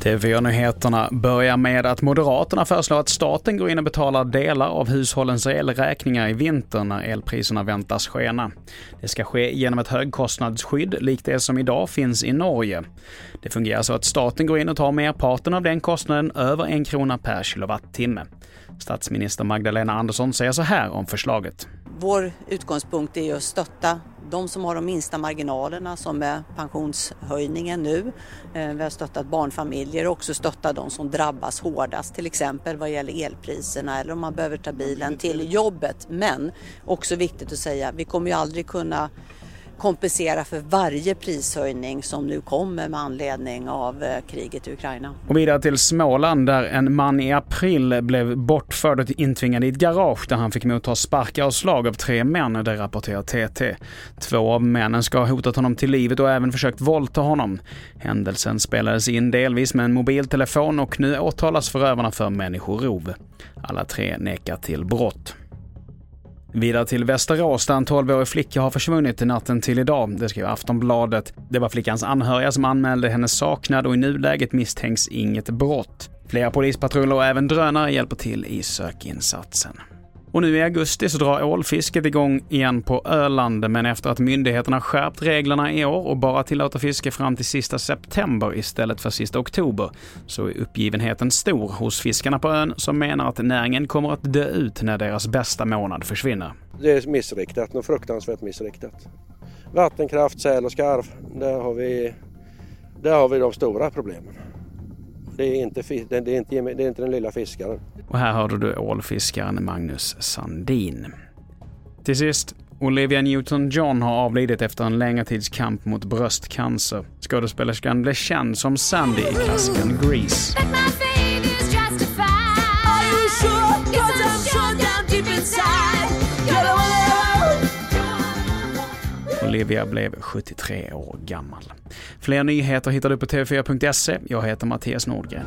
TV4-nyheterna börjar med att Moderaterna föreslår att staten går in och betalar delar av hushållens elräkningar i vinter när elpriserna väntas skena. Det ska ske genom ett högkostnadsskydd likt det som idag finns i Norge. Det fungerar så att staten går in och tar merparten av den kostnaden över en krona per kilowattimme. Statsminister Magdalena Andersson säger så här om förslaget. Vår utgångspunkt är att stötta de som har de minsta marginalerna som är pensionshöjningen nu. Eh, vi har stöttat barnfamiljer och också stöttat de som drabbas hårdast, till exempel vad gäller elpriserna eller om man behöver ta bilen till jobbet. Men också viktigt att säga, vi kommer ju aldrig kunna kompensera för varje prishöjning som nu kommer med anledning av eh, kriget i Ukraina. Och vidare till Småland där en man i april blev bortförd och intvingad i ett garage där han fick motta sparkar och slag av tre män, det rapporterar TT. Två av männen ska ha hotat honom till livet och även försökt våldta honom. Händelsen spelades in delvis med en mobiltelefon och nu åtalas förövarna för människorov. Alla tre nekar till brott. Vidare till Västerås där en 12-årig flicka har försvunnit natten till idag. Det skriver Aftonbladet. Det var flickans anhöriga som anmälde hennes saknad och i nuläget misstänks inget brott. Flera polispatruller och även drönare hjälper till i sökinsatsen. Och nu i augusti så drar ålfisket igång igen på Öland, men efter att myndigheterna skärpt reglerna i år och bara tillåter fiske fram till sista september istället för sista oktober, så är uppgivenheten stor hos fiskarna på ön som menar att näringen kommer att dö ut när deras bästa månad försvinner. Det är missriktat, något fruktansvärt missriktat. Vattenkraft, säl och skarv, där har vi, där har vi de stora problemen. Det är, inte, det, är inte, det är inte den lilla fiskaren. Och här hörde du ålfiskaren Magnus Sandin. Till sist, Olivia Newton-John har avlidit efter en längre tids kamp mot bröstcancer. Skådespelerskan blev känd som Sandy i klassikern Grease. Olivia blev 73 år gammal. Fler nyheter hittar du på tv4.se. Jag heter Mattias Nordgren.